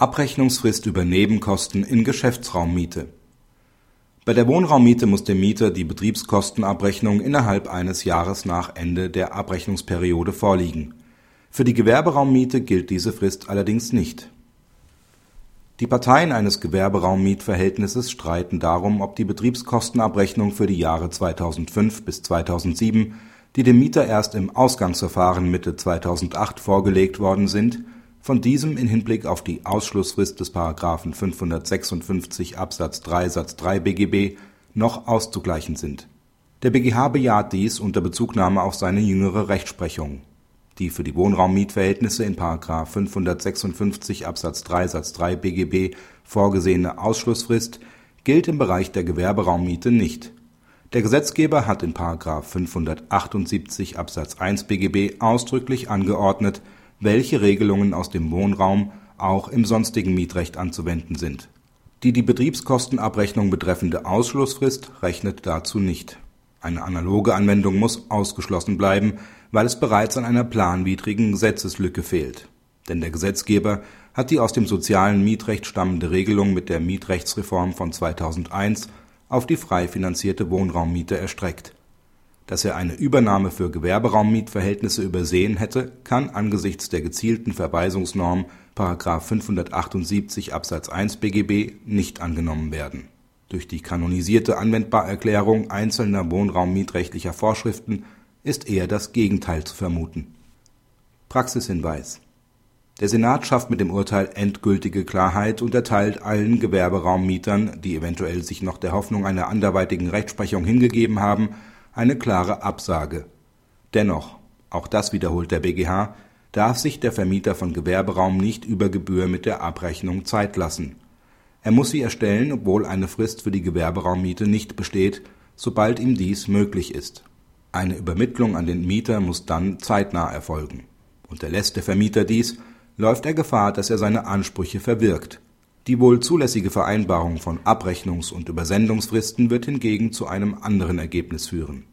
Abrechnungsfrist über Nebenkosten in Geschäftsraummiete Bei der Wohnraummiete muss dem Mieter die Betriebskostenabrechnung innerhalb eines Jahres nach Ende der Abrechnungsperiode vorliegen. Für die Gewerberaummiete gilt diese Frist allerdings nicht. Die Parteien eines Gewerberaummietverhältnisses streiten darum, ob die Betriebskostenabrechnung für die Jahre 2005 bis 2007, die dem Mieter erst im Ausgangsverfahren Mitte 2008 vorgelegt worden sind von diesem in Hinblick auf die Ausschlussfrist des § 556 Absatz 3 Satz 3 BGB noch auszugleichen sind. Der BGH bejaht dies unter Bezugnahme auf seine jüngere Rechtsprechung. Die für die Wohnraummietverhältnisse in § 556 Absatz 3 Satz 3 BGB vorgesehene Ausschlussfrist gilt im Bereich der Gewerberaummiete nicht. Der Gesetzgeber hat in § 578 Absatz 1 BGB ausdrücklich angeordnet welche Regelungen aus dem Wohnraum auch im sonstigen Mietrecht anzuwenden sind. Die die Betriebskostenabrechnung betreffende Ausschlussfrist rechnet dazu nicht. Eine analoge Anwendung muss ausgeschlossen bleiben, weil es bereits an einer planwidrigen Gesetzeslücke fehlt. Denn der Gesetzgeber hat die aus dem sozialen Mietrecht stammende Regelung mit der Mietrechtsreform von 2001 auf die frei finanzierte Wohnraummiete erstreckt dass er eine Übernahme für Gewerberaummietverhältnisse übersehen hätte, kann angesichts der gezielten Verweisungsnorm § 578 Absatz 1 BGB nicht angenommen werden. Durch die kanonisierte Anwendbarerklärung einzelner wohnraummietrechtlicher Vorschriften ist eher das Gegenteil zu vermuten. Praxishinweis Der Senat schafft mit dem Urteil endgültige Klarheit und erteilt allen Gewerberaummietern, die eventuell sich noch der Hoffnung einer anderweitigen Rechtsprechung hingegeben haben eine klare Absage. Dennoch, auch das wiederholt der BGH, darf sich der Vermieter von Gewerberaum nicht über Gebühr mit der Abrechnung Zeit lassen. Er muss sie erstellen, obwohl eine Frist für die Gewerberaummiete nicht besteht, sobald ihm dies möglich ist. Eine Übermittlung an den Mieter muss dann zeitnah erfolgen. Unterlässt der Vermieter dies, läuft er Gefahr, dass er seine Ansprüche verwirkt. Die wohl zulässige Vereinbarung von Abrechnungs- und Übersendungsfristen wird hingegen zu einem anderen Ergebnis führen